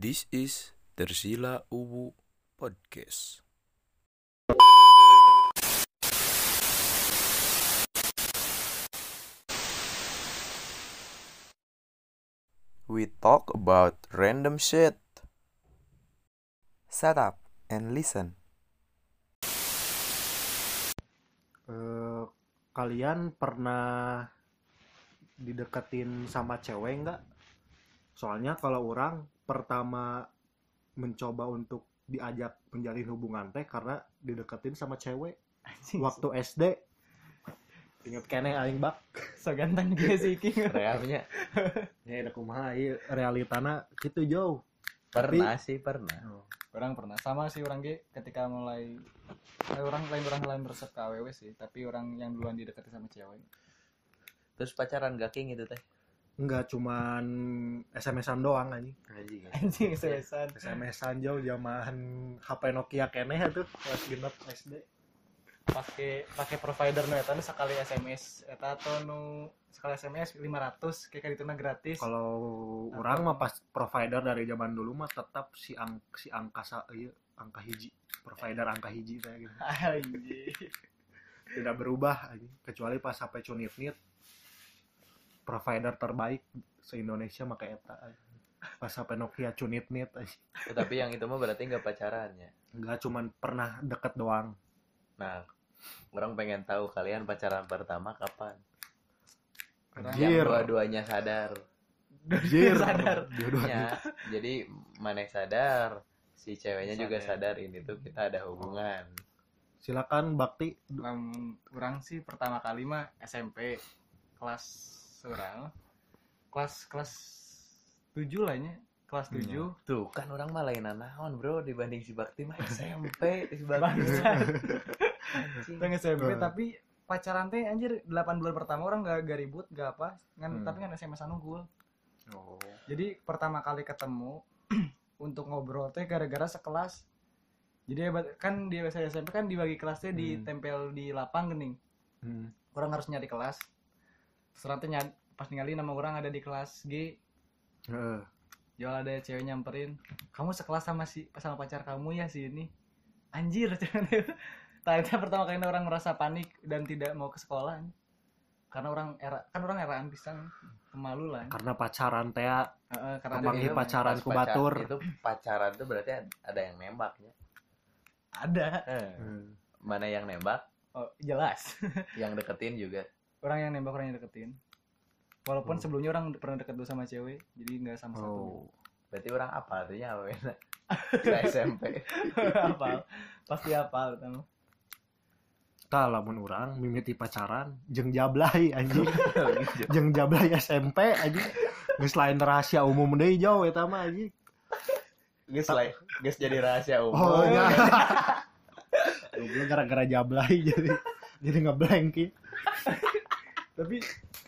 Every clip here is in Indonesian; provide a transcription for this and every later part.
This is Tersila Uwu Podcast. We talk about random shit. Shut up and listen. Eh, kalian pernah dideketin sama cewek nggak? Soalnya kalau orang pertama mencoba untuk diajak menjalin hubungan teh karena dideketin sama cewek waktu SD. Ingat kene aing bak. so ganteng dia sih King Realnya Ya udah kumaha ieu realitana gitu jauh. pernah sih pernah. orang pernah sama sih orang G ketika mulai eh, orang lain orang lain resep ke AWW sih tapi orang yang duluan didekati sama cewek Terus pacaran gak king itu teh? Enggak cuman SMS-an doang anjing. Anjing. anjing sebesan SMS-an jauh zaman HP Nokia keneh tuh kelas genep SD. pakai pakai provider nu eta sekali SMS eta atau nu sekali SMS 500 kayak gitu na gratis Kalau orang mah pas provider dari zaman dulu mah tetap si ang si angka sa ieu, angka hiji provider angka hiji teh gitu. anjing Tidak berubah anjing. kecuali pas HP Cunitnit provider terbaik se Indonesia maka eta. Pas HP Nokia Cunitnit anjing. Ya, tapi yang itu mah berarti nggak pacaran ya. Enggak cuman pernah deket doang. Nah, orang pengen tahu kalian pacaran pertama kapan? Anjir. Yang dua-duanya sadar. Anjir. Sadar. Dua-duanya. Ya, jadi mana sadar, si ceweknya juga Sadar. sadar ini tuh kita ada hubungan. Silakan Bakti. Lamun orang sih pertama kali mah SMP kelas orang kelas kelas tujuh lah nya kelas Hmm. tujuh Tuh kan orang mah lainan naon bro dibanding si Bakti mah SMP si Bakti. Bangsa. Anjing. Teng SMP Hmm. tapi pacaran teh anjir 8 bulan pertama orang gak, gak ribut gak apa kan Hmm. tapi kan SMS unggul Oh. jadi pertama kali ketemu untuk ngobrol teh gara-gara sekelas jadi kan di SMP kan dibagi kelasnya Hmm. ditempel di lapang gening Hmm. orang harus nyari kelas nyad- pas ningali nama orang ada di kelas G Heeh. jual ada cewek nyamperin kamu sekelas sama si sama pacar kamu ya si ini anjir ternyata pertama kali orang merasa panik dan tidak mau ke sekolah karena orang era kan orang eraan pisan pemalu lah Karena pacaran teh Heeh, karena ada dia pacaran Pas ku pacar- batur. Itu pacaran tuh berarti ada yang nembaknya. ada Eh, Hmm. mana yang nembak, oh, jelas yang deketin juga. Orang yang nembak orang yang deketin walaupun Oh. sebelumnya orang pernah deket dulu sama cewek jadi nggak sama satu Oh. Berarti orang apa artinya apa ya? Ke SMP. apa pasti apa utama Tah lamun urang mimiti pacaran jeung jablay anjing. jeung jablay SMP anjing. Geus lain rahasia umum deui jauh eta mah anjing. Guys lah, guys jadi rahasia umum. Oh, ya. Gara-gara jablay jadi jadi ngeblank ya. Tapi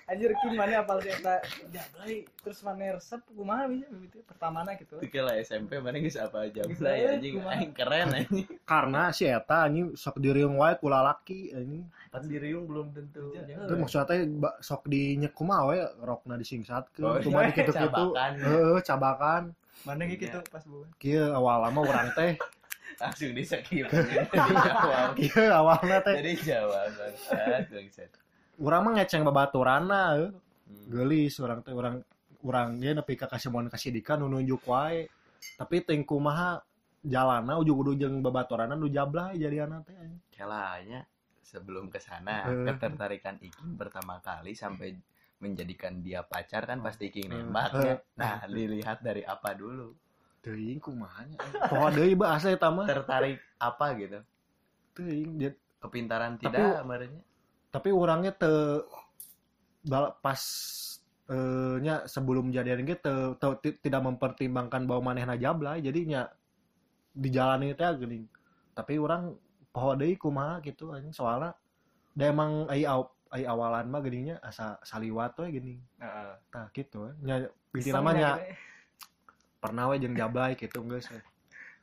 anjir Kim mana apal sih eta jablay terus mana resep kumaha bisa gitu pertamana gitu Oke lah SMP mana apa Geus lah lain, anjing anjing keren anjing. Karena si eta anjing sok diriung wae ku lalaki anjing. Pas diriung belum tentu. Itu maksudnya sok dinyek kumaha we rokna disingkatkeun. Oh, Cuma iya. dikitu-kitu. Heeh, cabakan. mana Iya. gitu pas bulan Kieu awal lama urang teh. Langsung di skip. Jadi jawab. Kieu awalna teh. Jadi jawab bangsat bangsat. Urang mah ngeceng babaturanna heuh. Hmm. gelis orang teh orang orang dia nepi ka kasih mohon kasih dikan nu nunjuk wae tapi ting kumaha jalana ujug-ujug jeung babaturanna nu jablay jadiana teh Kelanya sebelum ke sana Eh. ketertarikan Iking pertama kali sampai menjadikan dia pacar kan pasti Iking Eh. nembak Eh. ya. Nah, dilihat dari apa dulu? teuing kumaha nya poho deui bahasa eta mah Tertarik apa gitu? teuing dia- Kepintaran Tapi- tidak kemarinnya? Tapi orangnya bal- pas eh, nya sebelum jadian gitu teu- ti- tidak mempertimbangkan bahwa manehna jablay jadinya dijalani teh geuning tapi orang poho deui kumaha gitu anjing soalnya da emang ai aw, ai awalan mah geuningnya asa saliwat we geuning Heeh. Nah gitu nya Iseng namanya pernah we jeung jablay gitu geus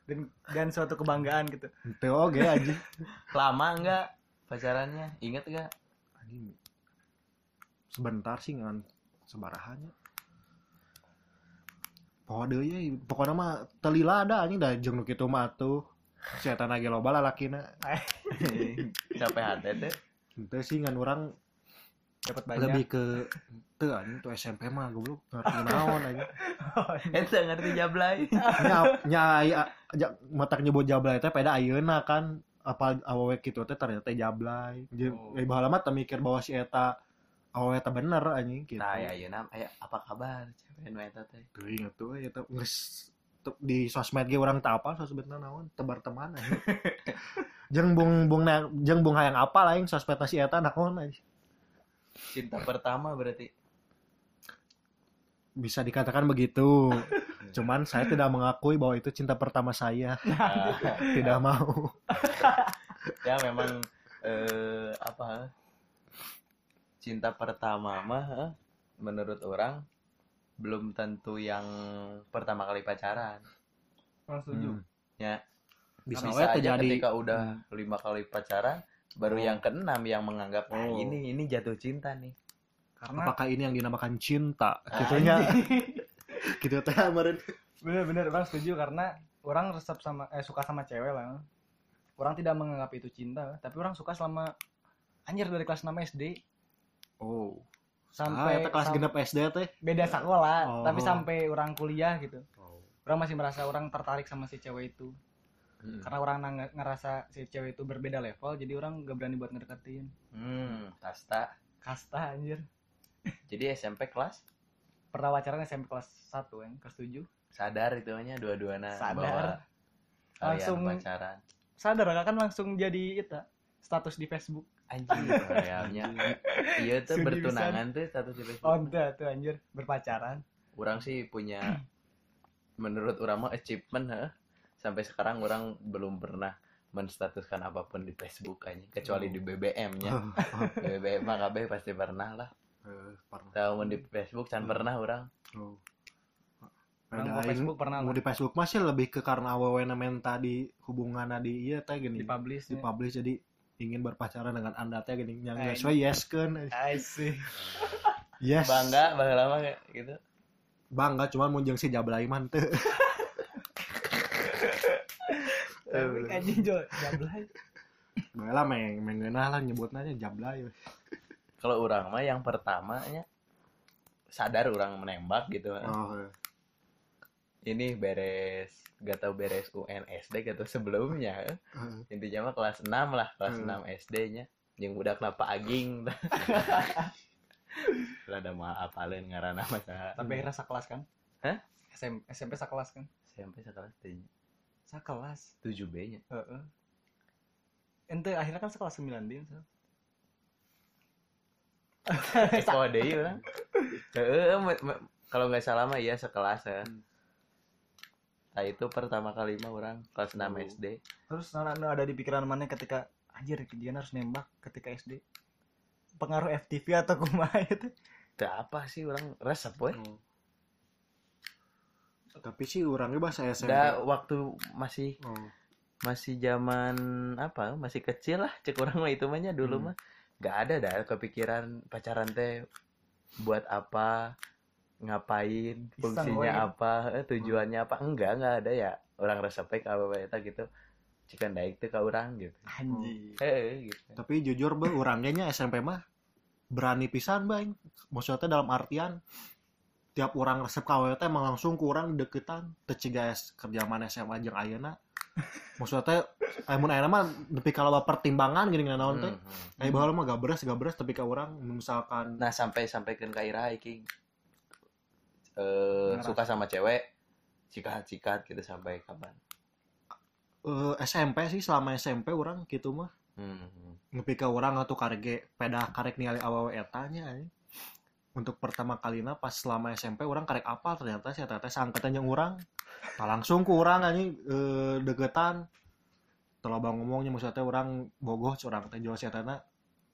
dan dan suatu kebanggaan gitu Teu oge anjing. Lama enggak pacarannya? Ingat enggak? Anjing. Sebentar sih ngan sebarahannya. deh ya pokoknya mah telila ada anjing dah jeung nu kitu mah atuh. Setan lagi loba lalakina. Capek hati teh. Itu sih ngan orang dapat banyak. lebih ke tuh anjing tuh SMP mah goblok ngerti naon anjing. Ente ngerti jablay. Nya nya aya ja- matak nyebut jablay teh pada ayeuna kan apa awewe kitu teh ternyata jablay. Jeung Oh. eh baheula mah mikir bahwa si eta awewe teh bener anjing gitu. Nah ya ya nam. Aya apa kabar? Cewek nu eta teh. Tuh inget tuh ya tuh geus di sosmed ge urang teu apal sosmedna naon? Tebar teman anjing. jeung bung bung na- jeung bung hayang apal aing sosmedna si eta naon anjing. cinta pertama berarti Bisa dikatakan begitu. Cuman saya tidak mengakui bahwa itu cinta pertama saya. Tidak mau. ya memang eh apa cinta pertama mah eh, menurut orang belum tentu yang pertama kali pacaran Orang setuju Hmm. ya Bisa, bisa, aja terjadi ketika udah lima kali pacaran baru Oh. yang keenam yang menganggap ah, Oh. ini ini jatuh cinta nih karena apakah ini yang dinamakan cinta? Ah, Gitunya. gitu teh kemarin. bener-bener orang setuju karena orang resep sama eh suka sama cewek lah orang tidak menganggap itu cinta tapi orang suka selama anjir dari kelas 6 SD Oh. sampai ah, kelas sam- genep SD teh. beda sekolah Oh. tapi sampai orang kuliah gitu Oh. orang masih merasa orang tertarik sama si cewek itu hmm. karena orang ngerasa si cewek itu berbeda level jadi orang gak berani buat ngedeketin hmm kasta kasta anjir jadi SMP kelas? Pernah pacaran SMP kelas 1 kan kelas 7 sadar itu nya dua-duanya Sadar. bahwa Langsung- pacaran. sadar kan langsung jadi itu status di Facebook. Kayaknya. Iya tuh Sungguh bertunangan tuh satu di Facebook. Oh enggak tuh anjir berpacaran. Orang sih punya menurut orang mah achievement ha? sampai sekarang orang belum pernah menstatuskan apa pun di Facebook aja kecuali di BBM nya di BBM mah kabeh pasti pernah lah Eh, pernah. tahu di Facebook can pernah orang. Oh. aing- Facebook pernah mau di Facebook masih lebih ke karena awewe menta di hubungan di iya teh gini. Di publish di publish jadi ingin berpacaran dengan anda teh gini. Yang sesuai yes kan I see yes. Bangga bangga lama kayak gitu. Bangga cuman mun jeung si jablay mah teu tapi anjing jo jablay bae lah meng mengeunah lah nyebutna nya jablay kalau orang mah yang pertamanya sadar orang menembak gitu. Oh ini beres gak tau beres UN SD gitu sebelumnya. Eh. intinya mah kelas 6 lah kelas Hmm. 6 SD nya yang udah kenapa aging. Lah ada mau apalin ngaran nama saya tapi akhirnya sakelas kan? Hah? SM, SMP sakelas kan? SMP sekelas tuh sakelas 7 B nya Heeh. ente akhirnya kan sekelas 9 din so. kode iya orang Heeh, kalau nggak salah mah iya sekelas ya Hmm. nah itu pertama kali mah orang kelas 6 Oh. SD terus nana nana ada di pikiran mana ketika anjir dia harus nembak ketika SD pengaruh FTV atau kumaha itu itu apa sih orang resep weh Oh. tapi sih orangnya bahasa SMP udah waktu masih oh. masih zaman apa masih kecil lah cek orang mah itu mahnya dulu Hmm. mah nggak ada dah kepikiran pacaran teh buat apa ngapain fungsinya apa eh, tujuannya apa. Enggak enggak ada ya. Orang resepnya ke apa eta gitu. Cikan daik tuh ke orang gitu. Anjir eh gitu. Tapi jujur bang orangnya nya SMP mah berani pisan bang maksudnya dalam artian tiap orang resep KW teh emang langsung kurang deketan. Teciga kerja mana SMA jeung ayeuna maksudnya teh amun ayeuna mah nepi kalau pertimbangan gini gini naon teh Hmm, hmm. kayak baheula mah gabres gabres tapi ka orang misalkan nah sampai sampaikan ke Ira iki eh suka sama cewek cikat cikat gitu sampai kapan eh, SMP sih selama SMP orang gitu mah hmm. hmm. nepi ka orang atau karege peda karek ningali awewe etanya anjing. Untuk pertama kalinya pas selama SMP orang karek apal ternyata si teh sangkatan yang orang tak langsung ku orang anjing eh, deketan telah bang ngomongnya maksudnya orang bogoh orang teh jual etana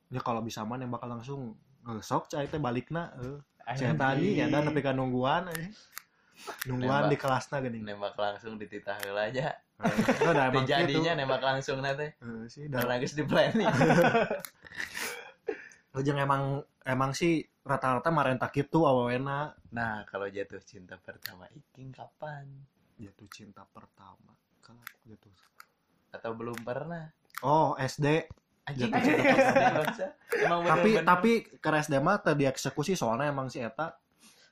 ya kalau bisa mah nembak langsung eh, sok cai teh balikna eh. si tadi ya dan nepi ka nungguan anjing. nungguan Nembak. di kelasna gini nembak langsung dititah heula aja udah emang jadinya gitu. nembak langsung nanti Eh, sih karena geus di planning Ujung emang emang sih rata-rata marenta gitu awalnya Nah, kalau jatuh cinta pertama Iking kapan? jatuh cinta pertama kalau jatuh Atau belum pernah? oh SD Anjing Jatuh cinta SD bangsa. Emang tapi bener-bener. tapi ke SD mah teu dieksekusi soalnya emang si eta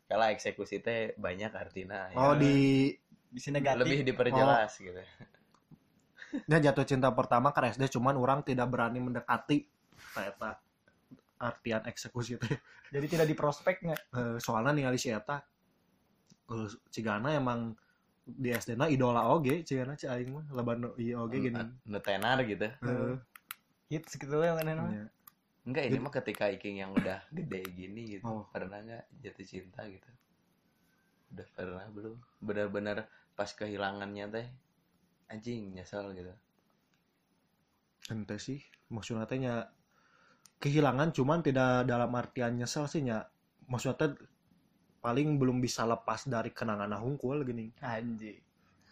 kalau eksekusi teh banyak artinya ya. oh di Bisa negatif. lebih diperjelas gitu. dia jatuh cinta pertama ke SD cuman orang tidak berani mendekati eta artian eksekusi teh Jadi tidak di prospeknya. Eh, soalnya ningali si eta eh, cigana emang di SD na idola oge cigana ci aing mah leban ieu oge gini Nu tenar gitu. Heeh. Hits gitu ya kan namanya. Iya. Enggak, ini mah ketika Iking yang udah gede gini gitu. Oh. Pernah nggak jatuh cinta gitu? Udah pernah belum? Benar-benar pas kehilangannya teh anjing nyesel gitu. ente sih maksudnya teh kehilangan cuman tidak dalam artian nyesel sih nya maksudnya paling belum bisa lepas dari kenangan hungkul gini Anjing.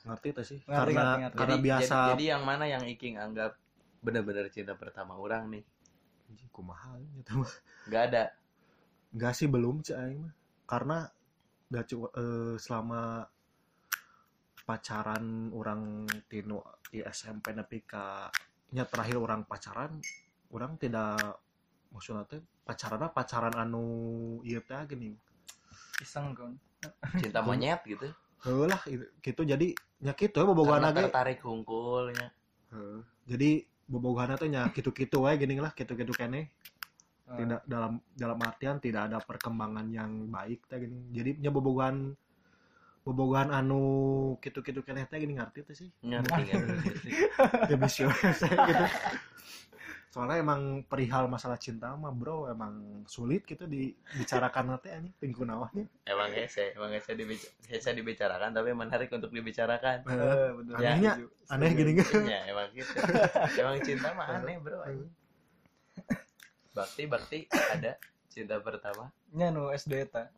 ngerti teh sih Ngerti, karena ngerti, ngerti. karena jadi, biasa jadi, jadi yang mana yang Iking anggap benar-benar cinta pertama orang nih? Anjing, kumaha gitu mah Nggak ada. Enggak sih belum aing mah. Karena udah cu- eh, selama pacaran orang tinu di SMP nepi ka nya terakhir orang pacaran orang tidak maksudnya teh pacaran pacaran anu ieu teh gini Iseng kan. Cinta monyet gitu. Heuh lah itu- gitu jadi nya kitu ya bobogohan ge tertarik hungkulnya. Heuh. jadi bobogohan teh nya kitu-kitu wae gini lah kitu-kitu kene Ah. tidak dalam dalam artian tidak ada perkembangan yang baik teh gini jadi nya bobogohan bobogohan anu kitu-kitu keneh teh gini ngerti teh sih Ngerti ngerti. ya bisa saya gitu soalnya emang perihal masalah cinta mah bro emang sulit gitu dibicarakan nanti anjing tingku nawanya Emang hese, emang hese, dibic- hese dibicarakan tapi menarik untuk dibicarakan. Eh, bener. Ya, anehnya aneh gini nggak Ya emang gitu. emang cinta mah aneh bro. anjing. Bakti bakti ada cinta pertama. Nya nu SD ta.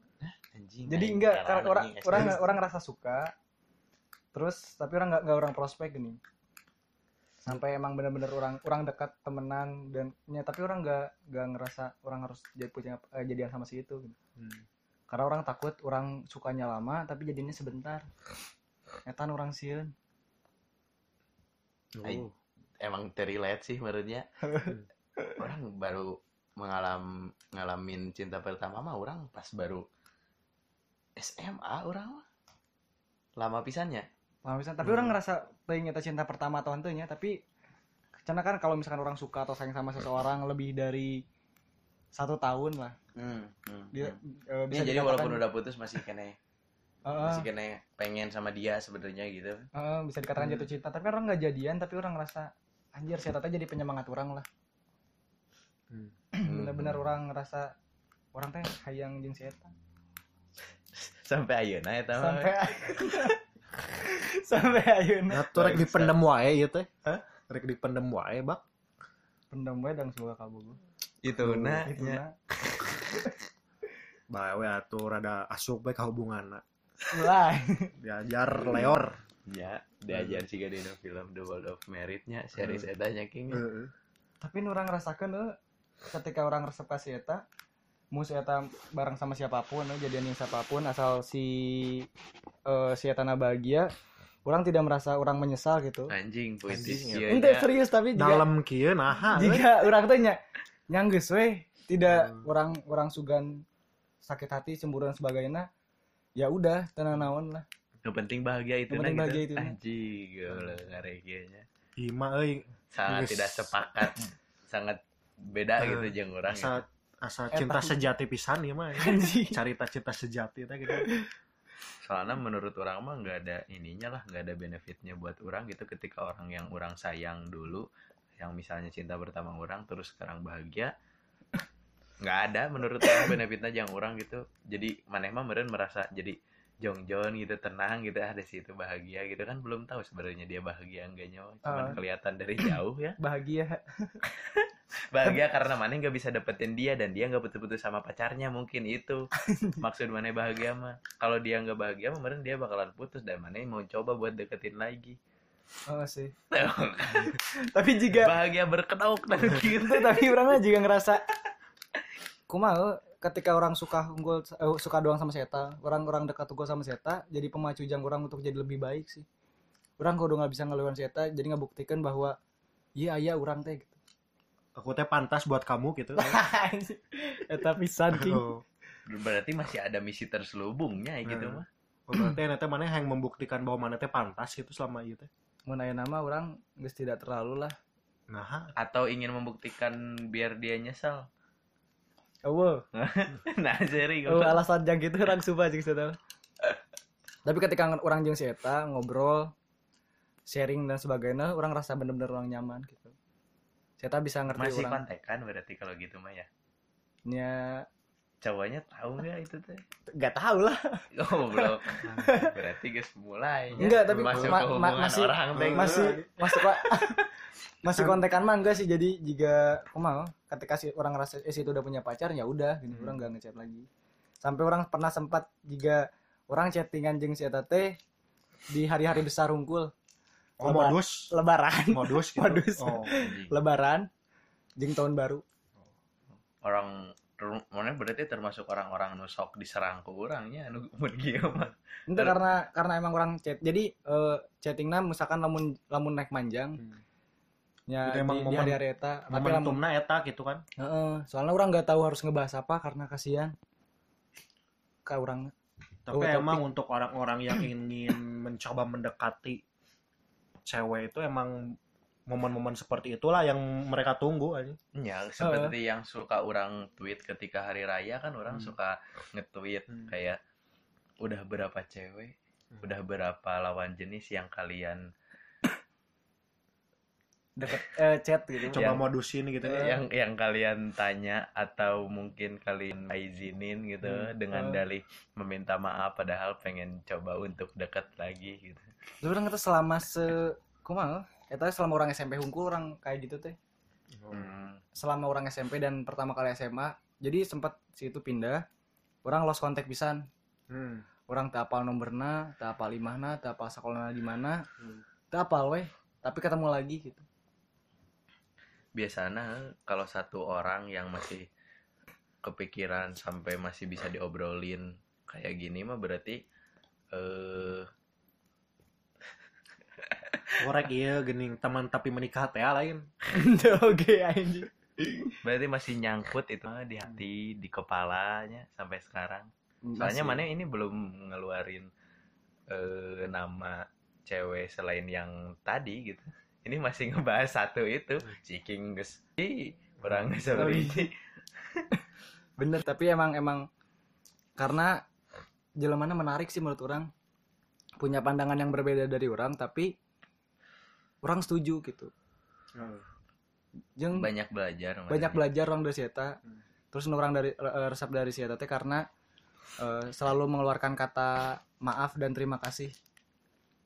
Anjing. Jadi enggak karena orang anjing, orang orang ngerasa suka. Terus tapi orang nggak nggak orang prospek gini. Sampai emang bener-bener orang orang dekat temenan dan ya, tapi orang nggak nggak ngerasa orang harus jadi punya eh, jadian sama si itu. gitu. Karena orang takut orang sukanya lama tapi jadinya sebentar. Etan orang sieun. Aing. emang terrelate sih menurutnya. orang baru mengalam ngalamin cinta pertama mah orang pas baru SMA orang mah. Lama pisannya. Lama pisan. Tapi orang ngerasa teuing eta cinta pertama atau henteunya tapi karena kan kalau misalkan orang suka atau sayang sama seseorang lebih dari satu tahun lah Hmm, hmm, dia hmm. eh, Ini jadi walaupun udah putus masih kene Heeh. masih kene pengen sama dia sebenarnya gitu. Heeh, bisa dikatakan Hmm. jatuh cinta tapi orang nggak jadian tapi orang ngerasa anjir si Tata jadi penyemangat orang lah Hmm. bener-bener orang ngerasa orang teh hayang jeung si sampai ayeuna eta mah. sampai sampai ayeuna nah tuh rek dipendem wae ieu teh. Hah? rek dipendem wae bak. Pendam we dan semoga kabur itu nah itu nya. nah bae atuh rada asup bae ka hubunganna lah diajar leor. Ya diajar sih di film The World of Merit-nya series eta nya king tapi nu orang ngerasakeun euy, ketika orang resep ka si Eta mau si Eta bareng sama siapa pun jadian yang siapa pun asal si eh, si bahagia orang tidak merasa orang menyesal gitu anjing puitis ieu Ente nya. serius tapi juga dalam kieu naha euy. jika orang teh nya nyanggeus we tidak Hmm. orang orang sugan sakit hati cemburu dan sebagainya ya udah tenang naon lah yang penting bahagia itu Yang nah penting gitu. bahagia itu, nah. anjing goblok ngaregianya Ima euy sangat tidak sepakat sangat beda gitu jeung orang asa asa Eta. cinta sejati pisan ieu mah carita cinta sejati teh gitu. Soalnya menurut orang mah nggak ada ininya lah nggak ada benefitnya buat orang gitu. Ketika orang yang orang sayang dulu yang misalnya cinta pertama orang terus sekarang bahagia nggak ada menurut orang benefitnya yang orang gitu. Jadi maneh mah meren merasa jadi jongjon gitu tenang gitu ada situ bahagia gitu kan. Belum tahu sebenarnya dia bahagia enggaknya cuman Ah. kelihatan dari jauh ya. Bahagia bahagia karena maneh nggak bisa dapetin dia dan dia nggak putus-putus sama pacarnya mungkin itu. Maksud maneh bahagia mah. Kalau dia nggak bahagia mah meren dia bakalan putus dan maneh mau coba buat deketin lagi. Oh sih. Tapi juga bahagia berkedok dan gitu. itu tapi orang mah juga ngerasa kumaha ketika orang suka unggul eh, suka doang sama Seta orang-orang dekat unggul sama Seta jadi pemacu jang orang untuk jadi lebih baik sih. Orang kudu nggak bisa ngelawan Seta jadi ngebuktikan bahwa iya iya orang teh gitu aku teh pantas buat kamu gitu. Eta pisan king oh berarti masih ada misi terselubungnya gitu Hmm. mah Oh, berarti eta mana yang membuktikan bahwa mana teh pantas gitu selama itu? Teh mun aya nama orang geus tidak terlalu lah. Nah. Atau ingin membuktikan biar dia nyesal eueuh nah seri oh, alasan jang gitu orang suka jeung Seta tapi ketika orang jeung si Eta ngobrol sharing dan sebagainya orang rasa bener-bener orang nyaman gitu Seta bisa ngerti masih orang. kontekan berarti kalau gitu mah ya nya cowoknya tahu nggak itu teh? Nggak tahu lah. Oh belum. Berarti guys mulai ya. Enggak, tapi masuk ma- ma- masih- orang masih masih kok masih kontekan mah enggak sih. Jadi jika kumaha ketika si orang rasa eh, si itu udah punya pacar ya udah gini Hmm. orang nggak ngechat lagi. Sampai orang pernah sempat jika orang chattingan jeung si eta teh di hari-hari besar hungkul oh Lebar- modus. Lebaran. Modus gitu. Modus. oh Anjing. lebaran. Jeung tahun baru. Orang mana berarti termasuk orang-orang nusok diserang ke orangnya anu mun kieu mah itu karena karena emang orang chat. Jadi eh, chattingnya misalkan lamun lamun naik manjang Hmm. ya Itu emang di, di momen- hari-hari eta. Tapi lamun eta gitu kan? Heeh, soalnya orang nggak tahu harus ngebahas apa karena kasihan. Ke orang tapi Oh, tapi- emang untuk orang-orang yang ingin mencoba mendekati cewek itu emang momen-momen seperti itulah yang mereka tunggu aja ya seperti yang suka orang tweet ketika hari raya kan orang Hmm. suka nge-tweet Hmm. kayak udah berapa cewek Hmm. udah berapa lawan jenis yang kalian deket eh, chat gitu coba Yang- modusin gitu ya yang yang kalian tanya atau mungkin kalian izinin gitu Hmm. dengan Oh. dalih meminta maaf padahal pengen coba untuk dekat lagi gitu sebenarnya kita selama se kumaha eta selama orang SMP hungkul orang kayak gitu teh Hmm. selama orang SMP dan pertama kali SMA jadi sempat si itu pindah orang lost kontak pisan Hmm. orang tak apal nomorna tak apal imahna tak apal sekolahna di mana Hmm. tak apal weh tapi ketemu lagi gitu biasanya kalau satu orang yang masih kepikiran sampai masih bisa diobrolin kayak gini mah berarti eh korek iya gening teman tapi menikah teh lain. Oke anjing. Berarti masih nyangkut itu mah di hati di kepalanya sampai sekarang. Soalnya Masih. mana ini belum ngeluarin eh nama cewek selain yang tadi gitu ini masih ngebahas satu itu ciking guys orang seperti iya. bener tapi emang emang karena jelemana menarik sih menurut orang. Punya pandangan yang berbeda dari orang tapi orang setuju gitu. Jeung banyak belajar banyak makanya. belajar orang dari Sieta. Hmm. terus orang dari resep dari Sieta teh karena eh, selalu mengeluarkan kata maaf dan terima kasih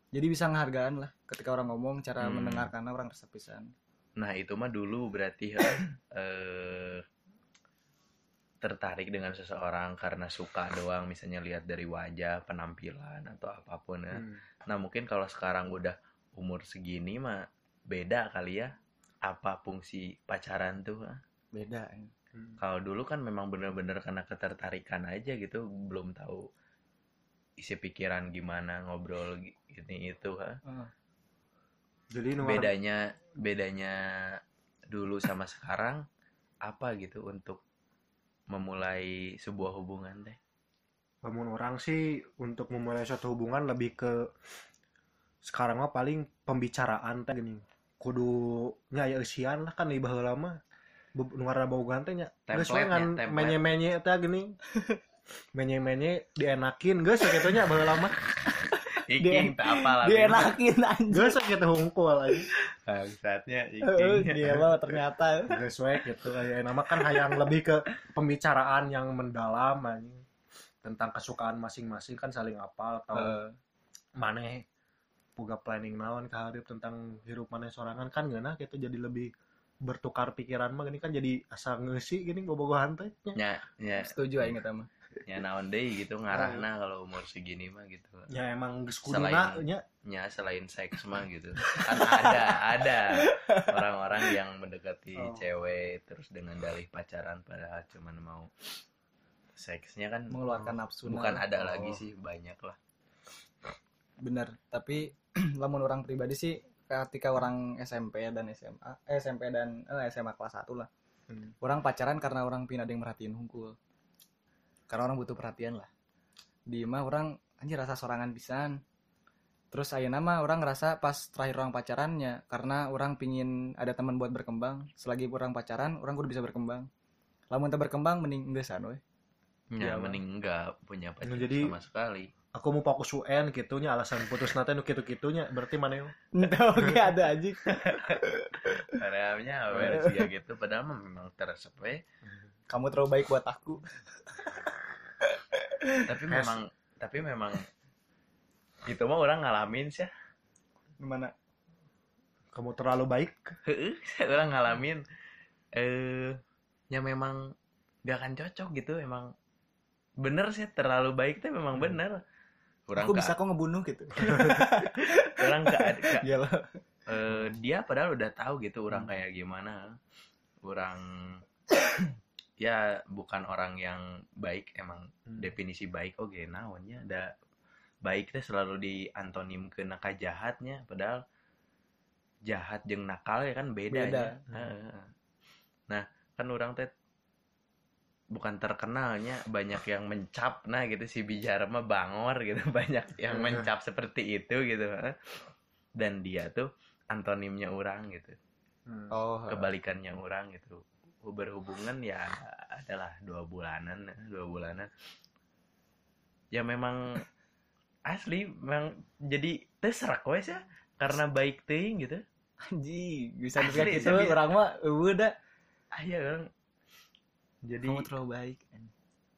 jadi bisa ngehargaan lah ketika orang ngomong cara Hmm. mendengarkan orang resep pisan Nah itu mah dulu berarti eh, tertarik dengan seseorang karena suka doang misalnya lihat dari wajah penampilan atau apa pun ya. Hmm. Nah mungkin kalau sekarang udah umur segini mah beda kali ya apa fungsi pacaran tuh. ah. beda Hmm. Kalau dulu kan memang bener-bener karena ketertarikan aja gitu belum tahu isi pikiran gimana ngobrol gi- gini itu ha. jadi nu bedanya bedanya dulu sama sekarang apa gitu untuk memulai sebuah hubungan teh Namun orang sih untuk memulai suatu hubungan lebih ke sekarang mah paling pembicaraan teh gini. Kudu nya aya eusian lah kan ibaheula lama. Nuara bogan teh nya. Geus we Template-nya, ngan template. menye-menye teh gini. Menye-menye dienakin. Geus sakitu nya baheula mah. iking tak apa lah dienakin anjing. Geus sakitu hungkul aja. bangsatnya Eh, iking. dia mah ternyata. Geus we gitu aya nama kan hayang lebih ke pembicaraan yang mendalam anjing. Tentang kesukaan masing-masing kan saling apal atau Eh, maneh boga planning naon hareup tentang hirup maneh sorangan. Kan geuna gitu jadi lebih bertukar pikiran mah gini kan jadi asa ngeusi gini bobogohan teh. Nya nya setuju aing eta mah nya naon deui gitu ngarahna kalau umur segini mah gitu ya emang geus Selain- kuduna nya nya selain seks mah gitu kan ada ada orang-orang yang mendekati Oh. cewek terus dengan dalih pacaran padahal cuman mau seksnya kan mengeluarkan nafsu bukan nah. ada lagi Oh. sih banyak lah bener tapi lamun orang pribadi sih ketika orang SMP dan SMA eh, SMP dan eh, SMA kelas 1 lah Hmm. orang pacaran karena orang pin ada yang merhatiin hungkul karena orang butuh perhatian lah. Di mah orang anjir rasa sorangan pisan. Terus ayo nama orang ngerasa pas terakhir orang pacarannya karena orang pingin ada teman buat berkembang. Selagi orang pacaran orang kudu bisa berkembang. Lamun tak berkembang mending enggesan we ya Iya, mending enggak punya pacar jadi- sama sekali. aku mau fokus UN gitunya alasan putus nanti nu gitu gitunya berarti mana yo Entah oke ada aja Karena versi kayak gitu padahal mah memang teresep we. Kamu terlalu baik buat aku. Tapi memang tapi memang itu mah orang ngalamin sih. Gimana? Kamu terlalu baik. Heeh, orang ngalamin. Eh ya memang gak akan cocok gitu emang bener sih terlalu baik tuh memang bener. Orang aku ke- bisa kok ngebunuh gitu. Orang ke, ke- eh, dia padahal udah tahu gitu orang Hmm. kayak gimana. Orang ya bukan orang yang baik emang Hmm. definisi baik oke naonnya ada baik teh selalu di antonim ke naka jahatnya padahal jahat jeung nakal ya kan beda, Beda. ya. Heeh. nah kan orang teh bukan terkenalnya banyak yang mencap nah gitu si bijar mah bangor gitu banyak yang mencap seperti itu gitu heeh. dan dia tuh antonimnya orang gitu Hmm. oh kebalikannya orang gitu berhubungan ya adalah dua bulanan dua bulanan. Ya memang asli memang jadi terserak wes ya karena baik ting gitu. Anjing bisa juga gitu. serius. orang mah udah. Ah ya orang jadi kamu terlalu baik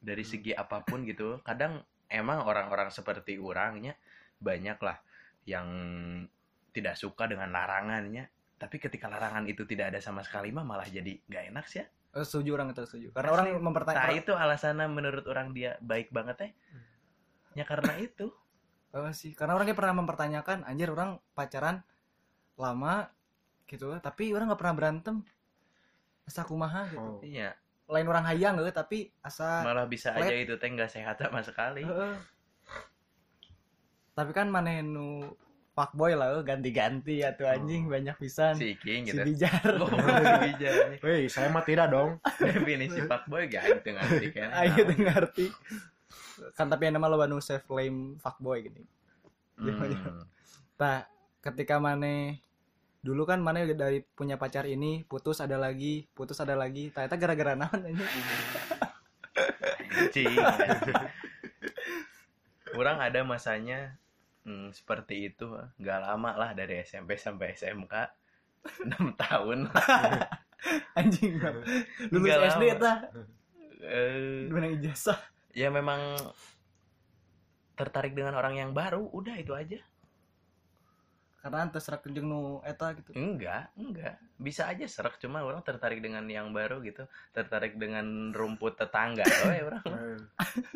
dari segi apa pun gitu kadang emang orang-orang seperti orangnya banyak lah yang tidak suka dengan larangannya tapi ketika larangan itu tidak ada sama sekali mah malah jadi nggak enak sih ya Eh, setuju orang itu setuju karena Asli. orang Nah mempertanyakan itu alasannya menurut orang dia baik banget teh. Ya karena itu. Oh, sih karena orang kayak pernah mempertanyakan anjir orang pacaran lama gitu tapi orang nggak pernah berantem asa kumaha gitu Oh. Iya. lain orang hayang gitu tapi asa Malah bisa Flat. aja itu teh nggak sehat sama sekali. Heeh. tapi kan mana nu fuckboy lah eh, ganti-ganti ya tuh anjing Oh. banyak pisan Si King si gitu. bijar Oh, si bijak nih. Weh, saya mah tidak dong. Definisi fuckboy gak dengan kan. ayo tuh ngerti kan tapi yang nama lo banu self claim fuckboy gini Hmm. Nah, ketika Mane dulu kan Mane dari punya pacar ini putus ada lagi, putus ada lagi. Ternyata gara-gara naon ini. Anjing. Orang ada masanya hmm, seperti itu nggak lama lah dari SMP sampai SMK 6 tahun Anjing. Lulus Nggak SD tah. Eh, ijazah? ya memang tertarik dengan orang yang baru udah itu aja Karena antes serak jeung nu eta gitu. enggak enggak bisa aja serak cuma orang tertarik dengan yang baru gitu tertarik dengan rumput tetangga oh ya orang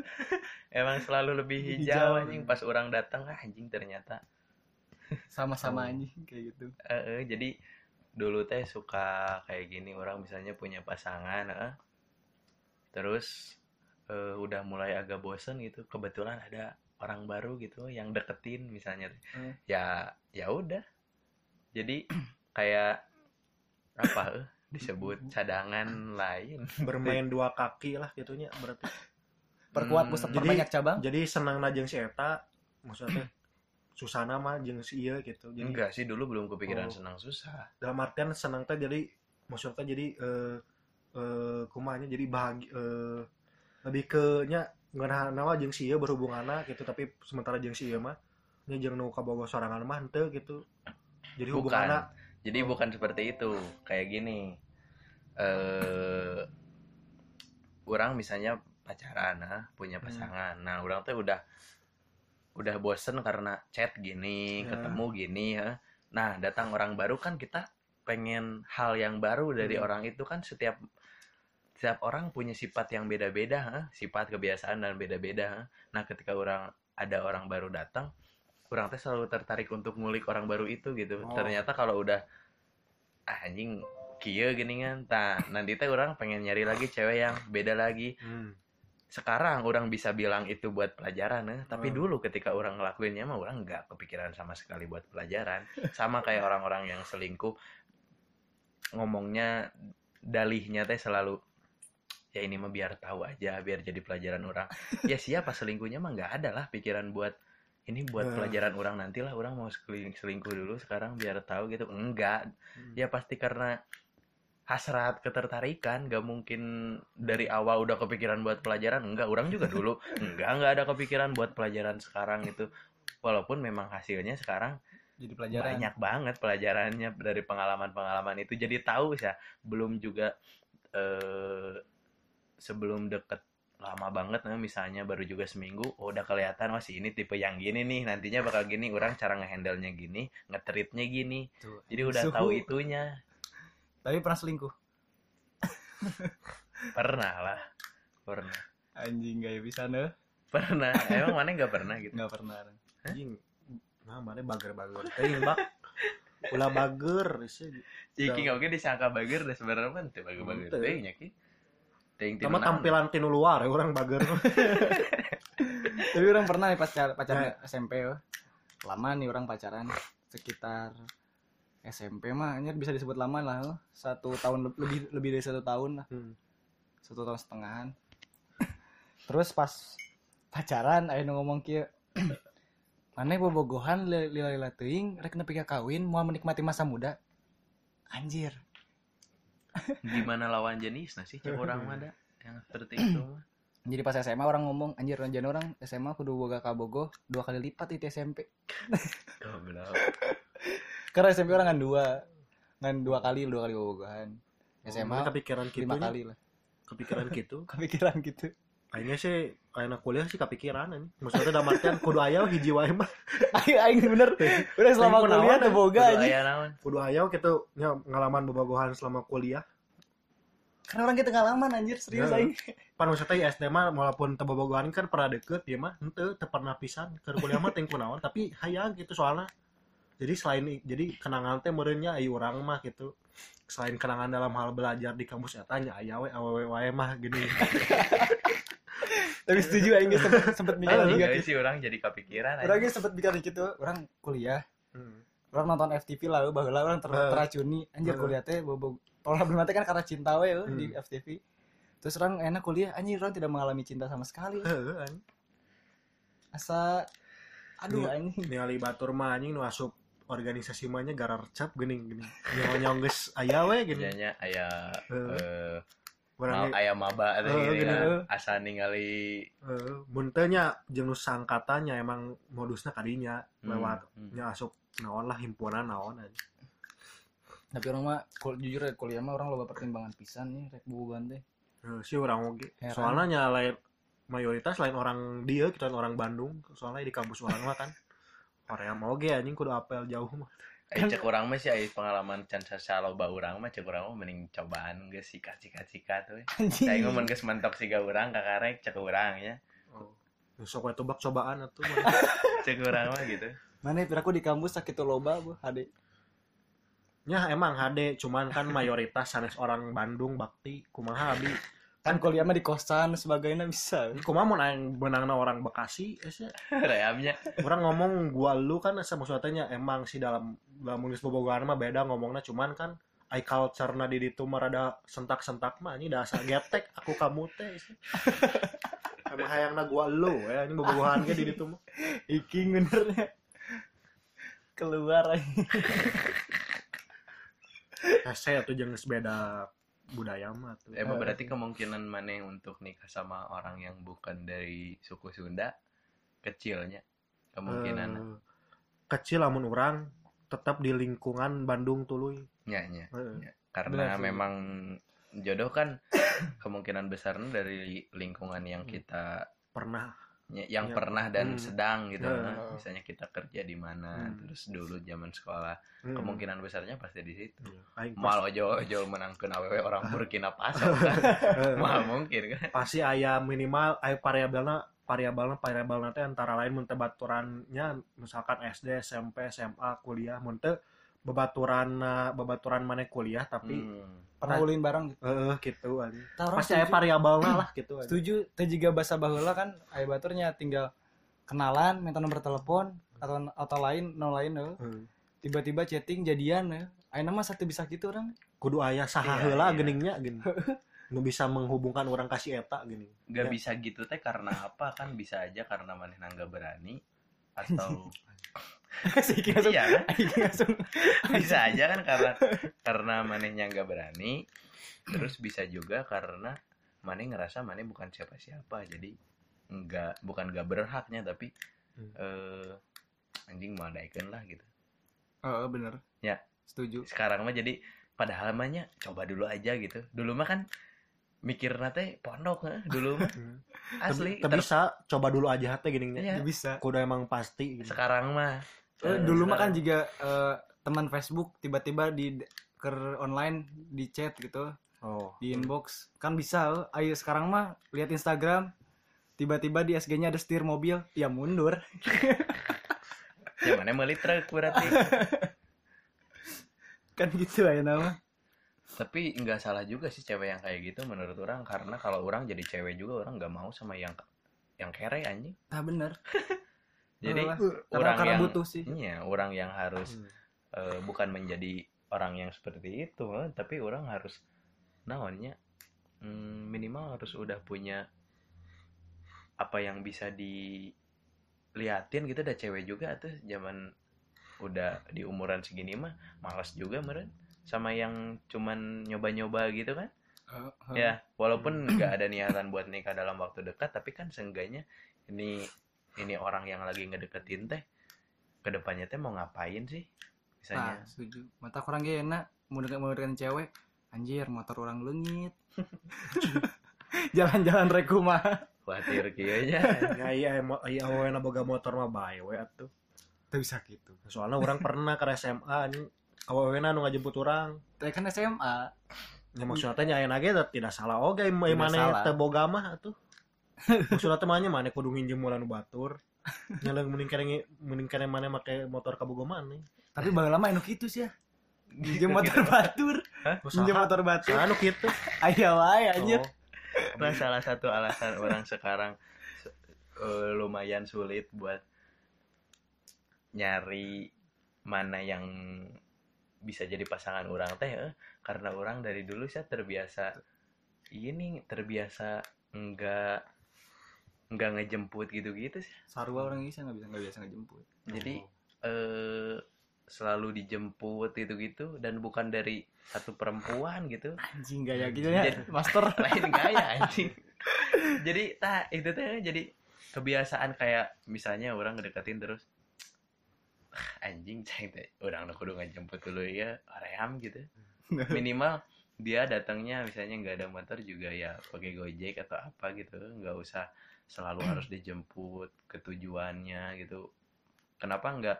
emang selalu lebih hijau, Hijau. anjing pas orang datang ah, anjing ternyata Sama-sama anjing kayak gitu. Eh, eh, jadi dulu teh suka kayak gini orang misalnya punya pasangan eh. terus eh, udah mulai agak bosen gitu kebetulan ada orang baru gitu yang deketin misalnya. Hmm. ya ya udah jadi kayak apa eh, disebut cadangan lain Bermain dua kaki lah gitunya berarti. Perkuat Hmm, pusat jadi- perbanyak cabang. Jadi senang na jeung si eta maksudnya susana mah jeung si ieu gitu. Jadi enggak sih dulu belum kepikiran Oh. senang susah dalam artian senang teh jadi maksudnya jadi eh eh kumanya jadi bahagia eh, lebih ke nya ngeunah nawa jeung si ieu berhubunganna gitu tapi sementara jeung si mah nya jeung nu kabogo sorangan mah henteu gitu. Jadi Bukan. hubunganna Jadi bukan seperti itu. Kayak gini. Eh orang misalnya pacaran nah, punya Hmm. pasangan. Nah, orang tuh udah udah bosen karena chat gini, Ya. ketemu gini ya. Nah, datang orang baru kan kita pengen hal yang baru dari Hmm. orang itu kan setiap setiap orang punya sifat yang beda-beda, ha? sifat kebiasaan dan beda-beda. ha. Nah, ketika orang ada orang baru datang, orang teh selalu tertarik untuk ngulik orang baru itu gitu Oh. ternyata kalau udah ah, anjing kia gini kan tah nanti teh orang pengen nyari lagi cewek yang beda lagi Hmm. sekarang orang bisa bilang itu buat pelajaran eh. tapi Hmm. dulu ketika orang ngelakuinnya mah orang nggak kepikiran sama sekali buat pelajaran sama kayak orang-orang yang selingkuh ngomongnya dalihnya teh selalu ya ini mah biar tahu aja biar jadi pelajaran orang. Ya siapa? Selingkuhnya mah nggak ada lah pikiran buat ini buat Hmm. pelajaran orang nanti lah orang mau seling- selingkuh dulu sekarang biar tahu gitu. Enggak. Ya pasti karena hasrat ketertarikan gak mungkin dari awal udah kepikiran buat pelajaran. Enggak orang juga dulu enggak enggak ada kepikiran buat pelajaran sekarang itu. Walaupun memang hasilnya sekarang jadi pelajaran. banyak banget pelajarannya dari pengalaman-pengalaman itu. Jadi tahu ya belum juga eh sebelum deket lama banget nah, misalnya baru juga seminggu oh, udah kelihatan wah si ini tipe yang gini nih nantinya bakal gini orang cara ngehandle nya gini ngetritnya gini. Tuh, jadi udah suhu. tahu itunya. Tapi pernah selingkuh? Pernah lah pernah. Anjing gak bisa nih pernah. Emang mana nggak pernah gitu? Nggak pernah anjing nah mana bager-bager? Teh bak ulah bager sih Ciki oke disangka bager dan sebenarnya kan tuh teh nya ki Ting sama tampilan tinu luar ya orang bager tapi orang pernah nih pacar pacaran SMP ya. lama nih orang pacaran sekitar SMP mah ini bisa disebut lama lah oh. satu tahun le- lebih lebih dari satu tahun lah Hmm. satu tahun setengahan terus pas pacaran ayo ngomong kia mana bobogohan lila lila teuing rek nepi ka kawin mau menikmati masa muda anjir gimana lawan jenis nah sih cek orang mah ada yang seperti itu mah. Jadi pas SMA orang ngomong anjir ranjan orang SMA kudu boga kabogo dua kali lipat itu SMP karena SMP orang kan dua kan dua kali dua kali bobogohan SMA Mana kepikiran gitu lima kali lah. Kepikiran gitu? Kepikiran gitu kayaknya sih anak kuliah sih kepikiran ini. Maksudnya dalam artian kudu aya hiji wae mah. Aing aing bener. Udah selama Aing kuliah naon, tuh boga Kudu aja aya naon? Kudu aya gitu nya ngalaman bobogohan selama kuliah. Karena orang kita ngalaman anjir serius Ya. aing. Pan maksudnya ya SD mah walaupun teu bobogohan kan pernah deket dia mah henteu teu pernah pisan. Ke kuliah mah teu kunaon tapi hayang gitu soalnya. Jadi selain jadi kenangan teh meureunnya ayu urang mah gitu. Selain kenangan dalam hal belajar di kampus eta nya aya we awewe wae mah gini tapi setuju aing sempet sempet mikir juga Enggak sih orang jadi kepikiran orang aja. geus sempet mikir gitu orang kuliah Hmm. orang nonton FTV lah baheula orang ter Eh. teracuni anjir Eh. kuliah teh bobo problem teh kan karena cinta we we, di Hmm. FTV terus orang enak kuliah anjir orang tidak mengalami cinta sama sekali asa aduh Iya. anjing ningali batur mah anjing nu asup organisasi mah nya garar cap geuning geuning nyawa geus aya we gini Jadinya aya Heeh. eh urang mal aya maba gini gini, kan. eh. asa ningali Heeh, mun teu nya jeung nu sangkatannya emang modusna kadinya hmm, lewat. hmm. nya asup naon lah himpunan naon aja. Tapi orang mah kul- jujur ya kuliah mah orang loba pertimbangan pisan nih rek bobogohan teh. Heeh, sih orang oge. Soalnya nya lain mayoritas lain orang dia kita orang Bandung soalnya di kampus orang mah kan. Korea mau oge anjing kudu apel jauh mah Ai cek urang mah sih pengalaman can saloba urang mah cek urang mah mending cobaan geus sikat-sikat-sikat we. anjing Saya ngomong geus mentok siga urang kakarek cek urang ya. oh. sok we tebak cobaan atuh mah. Cek urang mah gitu. mana piraku di kampus sakit loba bu hade nya emang HD cuman kan mayoritas sanes orang Bandung bakti kumaha abi kan kuliah mah di kosan sebagainya bisa. Kumaha mun aing benangna orang Bekasi Reamnya orang ngomong gua lu kan asa maksudnya emang sih dalam dalam nulis bobogohan mah beda ngomongnya. Cuman kan I culture na di ditu mah rada sentak-sentak mah. Ini dasar getek aku kamu teh emang hayangna gua lu ya. Ini bobogohan ge di ditu mah. Iking benernya keluar. Anjing. hese atuh jeung geus beda budaya mah tuh. Emang berarti kemungkinan mana untuk nikah sama orang yang bukan dari suku Sunda? Kecilnya? Kemungkinan. Eh, kecil lamun orang tetap di lingkungan Bandung tuluy. nya nya. Heeh. karena Benar memang jodoh kan kemungkinan besarnya dari lingkungan yang kita pernah yang Ya. pernah dan Hmm. sedang gitu Ya. nah. misalnya kita kerja di mana Hmm. terus dulu zaman sekolah Hmm. kemungkinan besarnya pasti di situ pas- mal ojo ojo menangkan awewe orang Burkina Faso kan mal mungkin kan pasti aya minimal aya variabelna variabelna variabelna teh antara lain mun teh baturannya misalkan SD SMP SMA kuliah mun teu babaturan babaturan mana kuliah tapi Hmm. pernah ulin bareng gitu. eh gitu orang pasti aya variabelna lah gitu anjing. setuju teh juga bahasa baheula kan aya baturnya tinggal kenalan minta nomor telepon atau atau lain no lain euy. Hmm. tiba-tiba chatting jadian ya ayeuna mah satu bisa gitu orang kudu aya saha Iya, heula iya. geningnya gini nu bisa menghubungkan orang kasih eta gini nggak Ya. bisa gitu teh karena apa kan bisa aja karena maneh nggak berani atau sih langsung iya kan langsung bisa aja kan karena karena manehnya nggak berani terus bisa juga karena maneh ngerasa maneh bukan siapa-siapa jadi nggak bukan nggak berhaknya tapi Hmm. eh anjing mau daikeun lah gitu oh bener Ya. setuju sekarang mah jadi padahal mahnya coba dulu aja gitu dulu mah kan mikir nate pondok heh, dulu mah Hmm. asli tapi bisa coba dulu aja teh gini Iya. bisa kudu emang pasti gitu. sekarang mah Eh, dulu mah kan juga eh, teman Facebook tiba-tiba di ke online di chat gitu. Oh. Di inbox. Kan bisa ayo sekarang mah lihat Instagram. Tiba-tiba di SG-nya ada setir mobil. Ya mundur. Ya mana meuli truk berarti? Kan gitu aja nama. Tapi nggak salah juga sih cewek yang kayak gitu menurut orang. Karena kalau orang jadi cewek juga orang nggak mau sama yang yang kere anjing. Nah bener jadi Alah, orang karena, yang butuh sih. iya orang yang harus Hmm. eh, bukan menjadi orang yang seperti itu eh, tapi orang harus naonnya mm, minimal harus udah punya apa yang bisa diliatin gitu. Ada cewek juga tuh zaman udah di umuran segini mah malas juga meren sama yang cuman nyoba-nyoba gitu kan. Ya walaupun nggak ada niatan buat nikah dalam waktu dekat tapi kan seenggaknya ini ini orang yang lagi ngedeketin teh ke depannya teh mau ngapain sih? Nah misalnya setuju. Mata kurang gak enak mau deket mau deketin cewek anjir motor orang lengit. Jalan-jalan reku mah khawatir kayaknya ya iya emo- iya awalnya boga motor mah bae we atuh. Tuh bisa gitu. Soalnya orang pernah ke SMA anjing. Awalnya nu ngajemput orang. Tapi kan SMA ya maksudnya teh nyain lagi tidak salah oge Tidak mana teh boga mah atuh maksudnya teh mana? Kudu nginjem mulan nu batur. Kene mending kene mana make motor kabogo mana tapi bang lama enak gitu sih ya. Minjem motor batur. Minjem motor batur. Anu kitu ayo wae anjir. Oh. Nah, salah satu alasan orang sekarang eh, lumayan sulit buat nyari mana yang bisa jadi pasangan orang teh eh, karena orang dari dulu saya terbiasa ini terbiasa enggak enggak ngejemput gitu-gitu sih. Sarua orang bisa nggak bisa nggak biasa ngejemput. Jadi eh selalu dijemput gitu-gitu dan bukan dari satu perempuan gitu. Anjing gaya gitu ya Jadi- master. Lain gaya anjing. Jadi tak itu teh jadi kebiasaan kayak misalnya orang ngedeketin terus "Ah, anjing ceng teh orang kudu ngejemput dulu ya ream gitu. Minimal dia datangnya misalnya nggak ada motor juga ya pakai gojek atau apa gitu nggak usah selalu harus dijemput ke tujuannya gitu. Kenapa nggak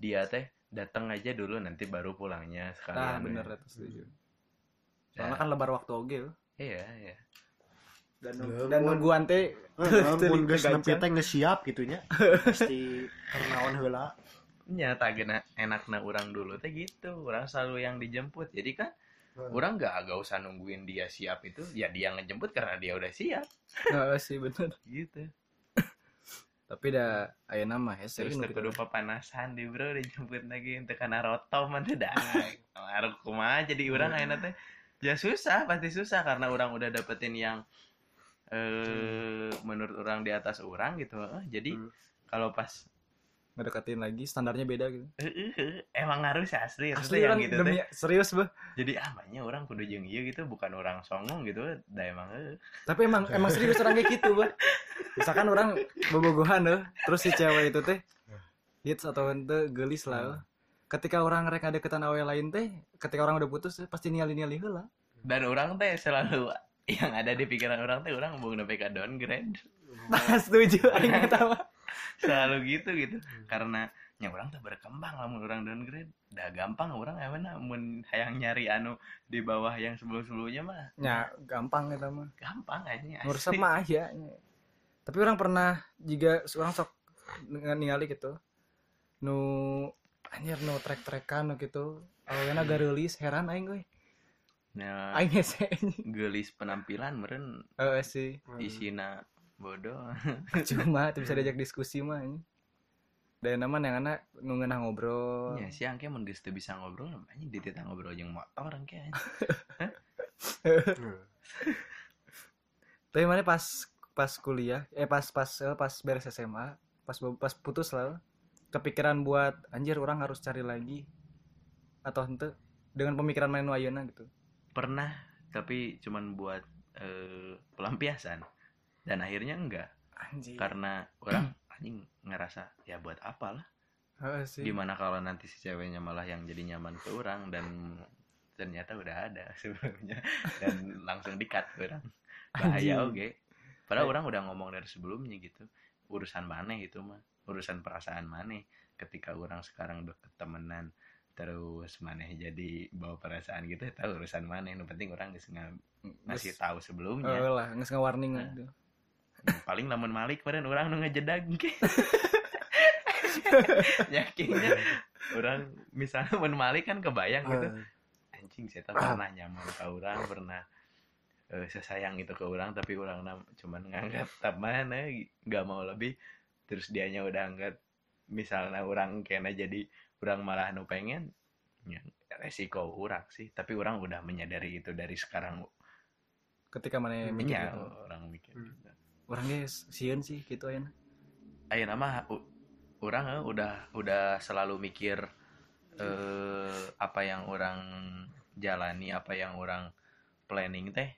dia teh datang aja dulu nanti baru pulangnya nah sekalian bener itu setuju. Ya. soalnya kan lebar waktu oge iya iya. Dan Ya, dan mun- nungguan teh mun geus nepi teh geus siap gitunya pasti kernaon heula. Nyata gena enakna orang dulu teh gitu. Orang selalu yang dijemput. Jadi kan orang nggak agak usah nungguin dia siap itu ya dia ngejemput karena dia udah siap. Sih bener. Gitu. Tapi dah aya nama ya terus teu kudu papanasan di bro dijemput lagi untuk karena rotom mah teh dah. Ngaruh kumaha jadi orang ayeuna teh. Ya susah pasti susah karena orang udah dapetin yang eh menurut orang di atas orang gitu jadi Hmm. kalau pas ngedeketin lagi standarnya beda gitu. Eh, eh, eh, emang ngaruh sih asli asli yang orang gitu demi teh serius bah jadi ah banyak orang kudu jeung ieu gitu bukan orang songong gitu da emang eh. tapi emang emang serius orang kayak gitu bah misalkan orang bobogohan loh terus si cewek itu teh hits atau ente gelis lah ketika orang mereka deketan awe lain teh ketika orang udah putus eh, pasti niali niali heula. Dan orang teh selalu yang ada di pikiran orang teh orang mau ka downgrade setuju aing eta mah. Selalu gitu gitu karena nya orang tuh berkembang lamun orang downgrade dah gampang orang emang mun hayang nyari anu di bawah yang sebelum sebelumnya mah Ya, gampang eta mah. gampang aja Nur sama aja. Tapi orang pernah juga orang sok ng- ningali gitu. Nu anjir nu trek-trekan nu gitu. Awalnya garelis heran aing euy. nah Aing gelis penampilan meren Heeh sih. isina bodoh Cuma tuh bisa diajak diskusi mah ini. Dan nama yang anak nu ngeunah ngobrol. ya siang kayak geus teu bisa ngobrol anjing dititah ngobrol jeung motor engke Tapi mana pas pas kuliah, eh pas pas eh, pas beres SMA, pas pas putus lah, kepikiran buat anjir orang harus cari lagi atau ente dengan pemikiran main wayana gitu. pernah tapi cuman buat eh, pelampiasan dan akhirnya enggak. Anjir. karena orang anjing ngerasa ya buat apa lah sih. gimana kalau nanti si ceweknya malah yang jadi nyaman ke orang dan ternyata udah ada sebelumnya dan langsung dikat orang. Bahaya Anjing. oke. Padahal orang udah ngomong dari sebelumnya gitu. Urusan maneh itu mah. Urusan perasaan maneh. Ketika orang sekarang deket temenan terus maneh jadi bawa perasaan gitu tahu urusan maneh. Yang penting orang nga- ngasih tahu sebelumnya. Heeh lah, nggak warning Nah. gitu. Paling lamun malik kemarin orang nu ngejedag yakinnya orang misalnya mun malik kan kebayang gitu. Anjing saya pernah nyaman ke orang pernah eh, sesayang itu ke orang tapi orang nam cuman nganggap teman eh, nggak mau lebih. Terus dianya udah angkat misalnya orang kena jadi orang malah nu pengen ya, resiko orang sih. Tapi orang udah menyadari itu dari sekarang. Ketika mana mikir ya gitu. orang mikir. Hmm. Orang guys, sieun sih gitu ayeuna. ayo nama orang eh, udah udah selalu mikir eh apa yang orang jalani apa yang orang planning teh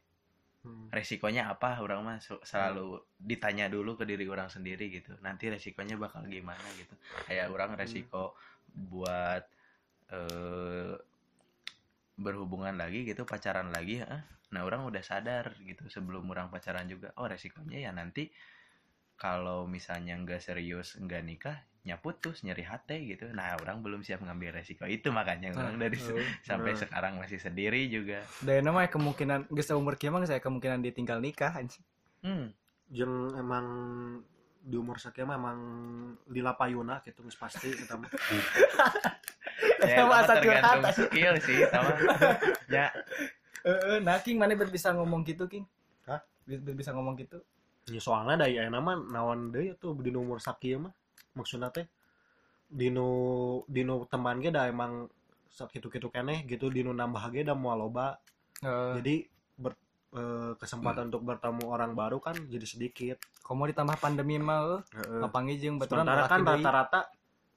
Hmm. resikonya apa orang mah selalu ditanya dulu ke diri orang sendiri gitu nanti resikonya bakal gimana gitu kayak orang resiko buat eh berhubungan lagi gitu pacaran lagi ah. Nah orang udah sadar gitu sebelum orang pacaran juga oh resikonya ya nanti kalau misalnya nggak serius nggak nikah nyaput putus nyeri hati gitu nah orang belum siap ngambil resiko itu makanya orang dari se- Heeh. sampai Nah. sekarang masih sendiri juga Dan nama kemungkinan geus umur mah saya kemungkinan ditinggal nikah anjing. hmm. Jeung emang di umur sekian mah emang di lapayuna gitu geus pasti kita mah. ya, asal tergantung skill sih sama ya Heeh, nah King mana bisa ngomong gitu King? Hah? Bisa ngomong gitu? Ya soalnya da ya nama naon deui tuh di umur sakieu mah maksudna teh dinu dinu teman ge da emang sakitu-kitu keneh gitu dinu nambah ge da moal loba. Heeh. Jadi ber- eh, kesempatan untuk bertemu orang baru kan jadi sedikit. Komo ditambah pandemi mah Heeh. kapangi jeung baturan Sementara kan rata-rata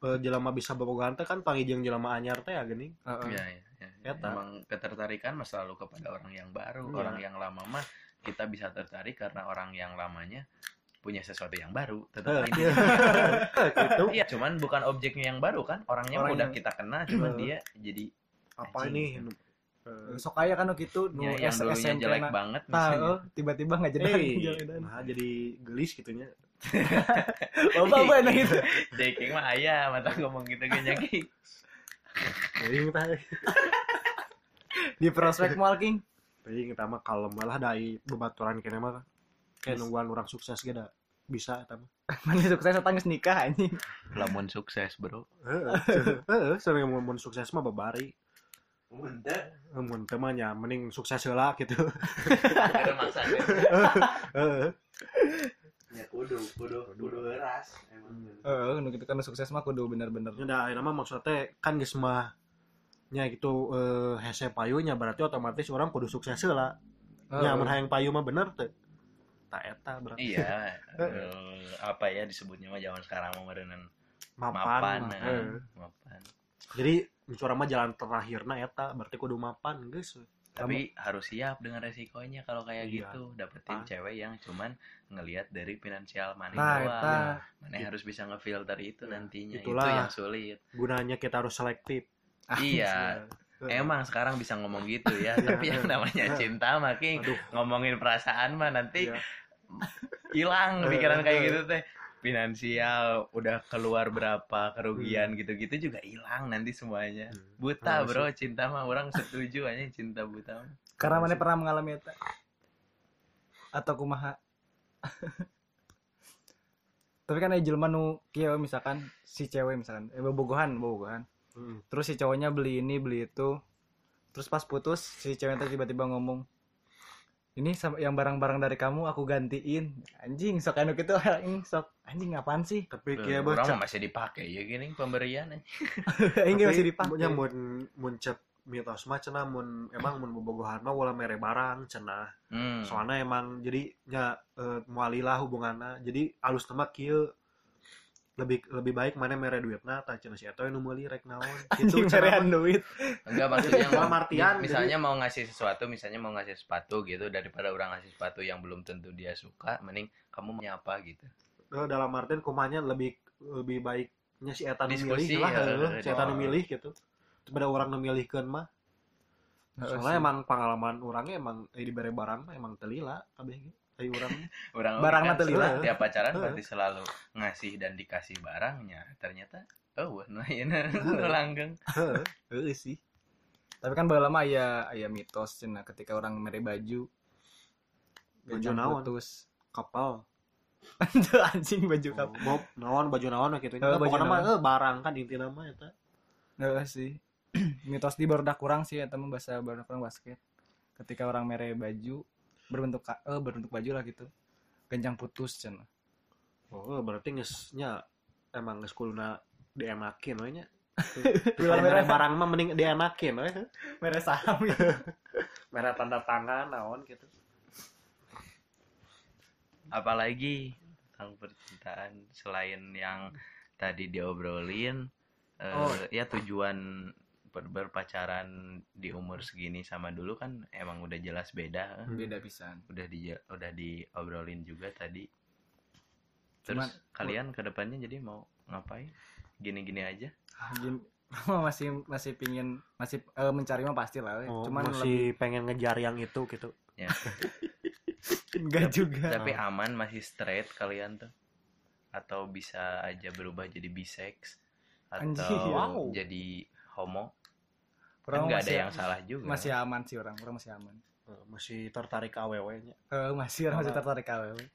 eh, jelema bisa bobogohan teh kan pangijeng jelema anyar teh ya geuning. Heeh. ya, ya, ya. Eta. emang ketertarikan mah selalu kepada orang yang baru Iya. orang yang lama mah kita bisa tertarik karena orang yang lamanya punya sesuatu yang baru tetap Eh, aja. iya. Gitu. Iya, cuman bukan objeknya yang baru kan orangnya Orang udah yang- kita kenal cuman Eh. dia jadi Apa ini? Eh, Sok aya kan nu kitu nu ya, yang S- dulunya jelek banget heuh, tiba-tiba nggak jadi nah jadi gelis gitunya. Loba apa enak itu. Deking mah ayah mata ngomong gitu kayaknya Ki. Jadi Di prospek mall King. Tapi kita mah kalau malah dari bebaturan kena mah kayak nungguan orang sukses gitu bisa eta mah. Mana sukses atau geus nikah anjing. lamun sukses bro Heeh. Heeh, sering mun mun sukses mah babari. Mun teu mah nya mending sukses heula gitu. ada maksa Heeh. ya kudu kudu kudu keras Heeh, nu kitu kan nu sukses mah kudu bener-bener. Da ayeuna mah maksudnya teh kan geus mah nya gitu eh hese payunya berarti otomatis orang kudu sukses heula. Nya mun hayang payu mah bener teh. Tak eta berarti iya eh, apa ya disebutnya mah zaman sekarang mah meureunan mapan. mapan Heeh. mapan Jadi curang mah jalan terakhirna eta berarti kudu mapan geus. tapi harus siap dengan resikonya kalau kayak Iya. gitu dapetin Ah. cewek yang cuman ngelihat dari finansial mana Nah, doang eta mana harus bisa ngefilter itu nantinya Itulah. itu yang sulit Gunanya kita harus selektif. Iya. Heeh. emang sekarang bisa ngomong gitu ya. Tapi yang namanya cinta makin ngomongin perasaan mah nanti Iya. hilang pikiran kayak gitu teh. Finansial udah keluar berapa kerugian gitu-gitu juga hilang nanti semuanya. Buta Harus bro cinta mah. Orang setuju aja cinta buta mah. Karena mana pernah mengalami itu? Atau kumaha? Tapi kan ada jelema nu kieu misalkan si cewek misalkan. Eh bobogohan bobogohan. Hmm. Terus si cowoknya beli ini beli itu. Terus pas putus si ceweknya tiba-tiba ngomong ini sama yang barang-barang dari kamu aku gantiin. Anjing sok anu gitu anjing sok. Anjing apaan sih? Tapi baca mah masih dipakai ya gini pemberian anjing. Masih dipakai. nya mun mun cep mitos mah cenah mun emang mun bobogohan mah wala mere barang cenah. Hmm. soalnya emang jadi nya eh, mualilah hubunganna jadi alus tema kieu lebih lebih baik mana mere duitna tah cenah si eta nu meuli rek naon? Cenah merean duit. Enggak maksudnya mau- artian, misalnya mau ngasih sesuatu, misalnya mau ngasih sepatu gitu daripada orang ngasih sepatu yang belum tentu dia suka, mending kamu mau apa gitu. Eh, dalam artian kumanya lebih lebih baiknya si eta nu milih lah ya, heuh, si eta nu milih gitu. Daripada orang nu milihkeun mah. Soalnya emang pengalaman orangnya emang eh, dibere barang mah emang telila kabeh. ge ai urang Orang Barang kan lila. tiap pacaran Heeh. pasti selalu ngasih dan dikasih barangnya. Ternyata oh nah ini langgeng. Heeh. Sih. Tapi kan baheula mah aya aya mitos cenah ketika orang mere baju Baju naon? putus. kapal Anjing baju kap. Oh, Bob, naon baju naon lah gitu. Nah, baju naon. eh, barang kan intinya mah eta. Heeh sih. mitos di baru kurang sih eta mah bahasa baru kurang basket. Ketika orang mere baju berbentuk ka- eh berbentuk baju lah gitu. Ganjang putus cenah. Oh, berarti geus nya emang geus kuluna dienakin we nya. Bilang Mere mere barang mah mending dienakin we. mere saham gitu. Mere tanda tangan naon gitu. Apalagi tentang percintaan selain yang tadi diobrolin eh, Oh. ya tujuan berpacaran di umur segini sama dulu kan emang udah jelas beda. eh. Beda pisan. Udah di udah diobrolin juga tadi. Terus Cuman- kalian ke depannya jadi mau ngapain? Gini-gini aja? Gin- masih masih pingin masih eh, mencari mah pasti lah. we. Oh, Cuman lebih masih pengen ngejar yang itu gitu. enggak juga. Tapi aman masih straight kalian tuh? Atau bisa aja berubah jadi bisex? Atau wow. jadi homo? Orang kan nggak ada masih- yang salah juga. masih aman sih orang orang masih aman Eh, Masih tertarik ke awewe nya. Eh, masih orang masih tertarik awewe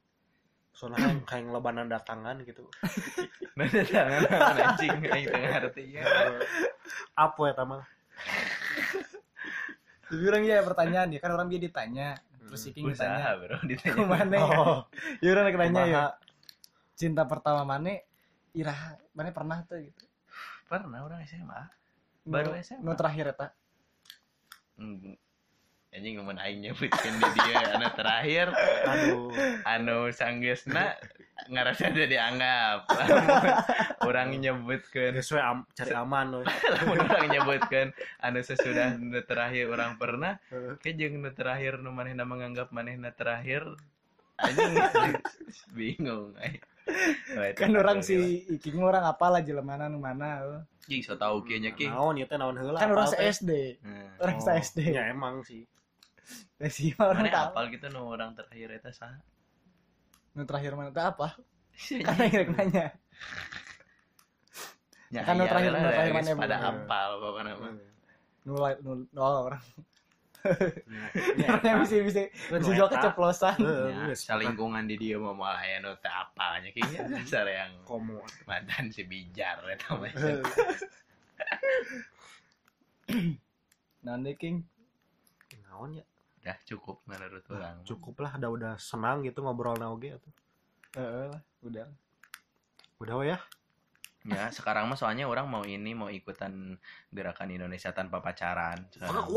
Soalnya kayak kayak ngelebanan datangan gitu. Mana tangan tangan anjing aing teu ngarti ya. Apa ya mah? tapi orang ya pertanyaan ya kan orang dia ditanya terus si King Usaha ditanya bro ditanya. ke mana ya Oh, ya orang nanya ya cinta pertama mana iraha mana pernah tuh gitu Pernah orang SMA. Baru SMA. nu terakhir eta Hmm. Anjing ngomong aing nyebutkeun di dia anu terakhir Aduh. anu sanggeusna ngarasa udah dianggap. orang nyebutkeun Geus we am, cari aman lamun orang nyebutkan anu sesudah nu terakhir orang pernah ke jeung nu terakhir nu manehna menganggap manehna terakhir bingung kan orang si Iking orang apalah jelemana nu mana eh. Jing so tau kieu nya ki. Naon ieu teh naon heula? kan orang teh? SD Nah, orang Oh, se SD Ya emang sih. ya sih orang mana tahu apal gitu nu orang terakhir eta saha? nu terakhir mana tuh apa karena yang nanya Kan nu aya terakhir- lah, nu terakhir geus mana, pada apal pokokna mah. nu nu oh, orang Ya, yang bisa bisa bisa eta. keceplosan Ya, geus. salingkungan di dia mau malah aya nu teu apalnya kayaknya dasar yang komo. mantan si bijar eta mah. nanti King Naon ya? Udah cukup menurut orang. Cukup lah, udah udah senang gitu ngobrol na oge atuh. Eh, lah, udah Udah ya. Ya, sekarang mah soalnya orang mau ini mau ikutan gerakan Indonesia tanpa pacaran. Sekarang.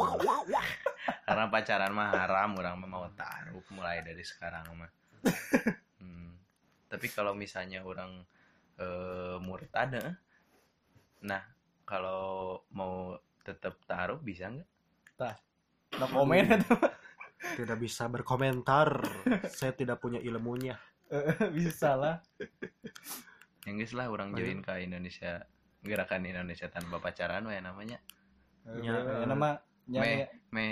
Karena pacaran mah haram, orang mah mau taruh mulai dari sekarang mah. Hmm. Tapi kalau misalnya orang eh, murtad, eh, nah kalau mau tetap taruh bisa nggak? no komen itu Tidak bisa berkomentar. Saya tidak punya ilmunya. bisa lah Yang guys lah orang join ke Indonesia gerakan Indonesia tanpa pacaran, ya namanya. Ya, Eh, eh. nama Me, me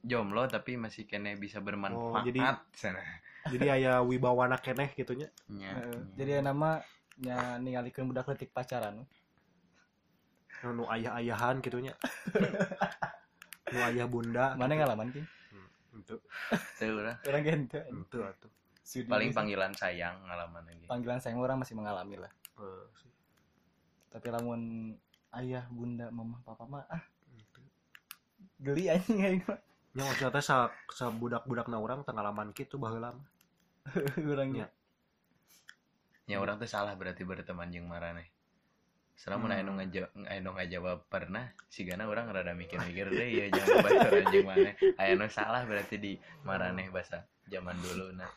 jomblo tapi masih kena bisa bermanfaat. Oh, jadi- sana. jadi aya wibawana keneh gitunya Nya. Heeh. jadi nama nya ningalikeun budak leutik pacaran nu ayah-ayahan gitunya nu ayah bunda mana ngalaman ki itu Teu urang. orang gitu itu atuh paling panggilan sayang ngalaman lagi panggilan sayang orang masih mengalami lah Eh, sih. tapi lamun ayah bunda mama papa mah ah. Geli anjing aing mah nya maksudnya teh sa, sa budak-budak na urang pengalaman gitu baheula mah urang Nya. nya orang tuh salah berarti berteman jeung marane Selama Hmm. hmm. anu ngajawab anu ngajawab pernah si gana orang rada mikir-mikir deh ya jangan baturan jeung maneh aya nu salah berarti di marane bahasa zaman dulu nah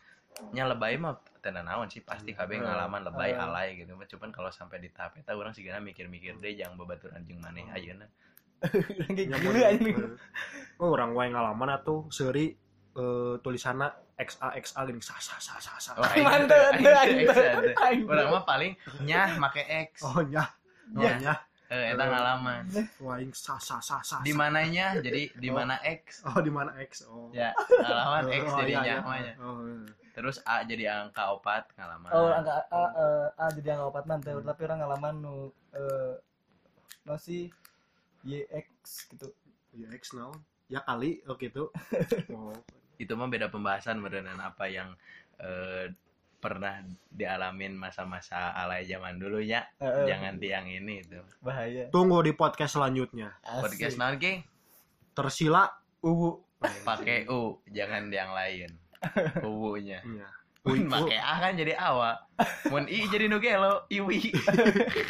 nya lebay mah tenan naon sih pasti kabeh Hmm. ngalaman lebay Hmm. alay gitu cuman kalau sampai di tahap eta urang sigana mikir-mikir deh jangan babaturan jeung maneh ayeuna urang kayak anjing. eh, oh orang wae ngalaman atuh seuri eh, tulisanna XA XA gini sa sa sa sa sa. Oh, teu, ada. aing teu. Urang mah paling nyah make X. Oh nya oh Ya. nya eh eta ngalaman. waing sa sa sa sa di mananya? Jadi di Oh. mana X? Oh di mana X? Oh. Ya ngalaman X Oh, jadi iya, iya. nyahmanya oh iya. terus A jadi angka opat ngalaman. Oh angka a, eh, a jadi angka opat nanti tapi orang ngalaman nu eh masih YX gitu. Ya X naon ya kali oh gitu. Oh. Itu mah beda pembahasan beneran apa yang eh, pernah dialamin masa-masa alay zaman dulu ya eh, jangan tiang ini itu. Bahaya. Tunggu di podcast selanjutnya. Podcast naon Ki? tersila uwu pakai U jangan yang lain. Uwunya iya Mun make A kan jadi awa mun I jadi nugelo iwi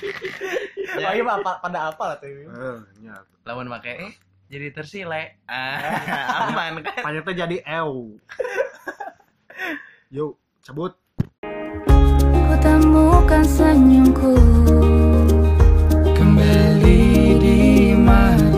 oh iya mah apa- pada apa lah tuh eh nya lamun make E jadi tersile. Ah, aman kan? Panyetnya jadi ew yuk cabut. Ku temukan senyumku. Kembali di matamu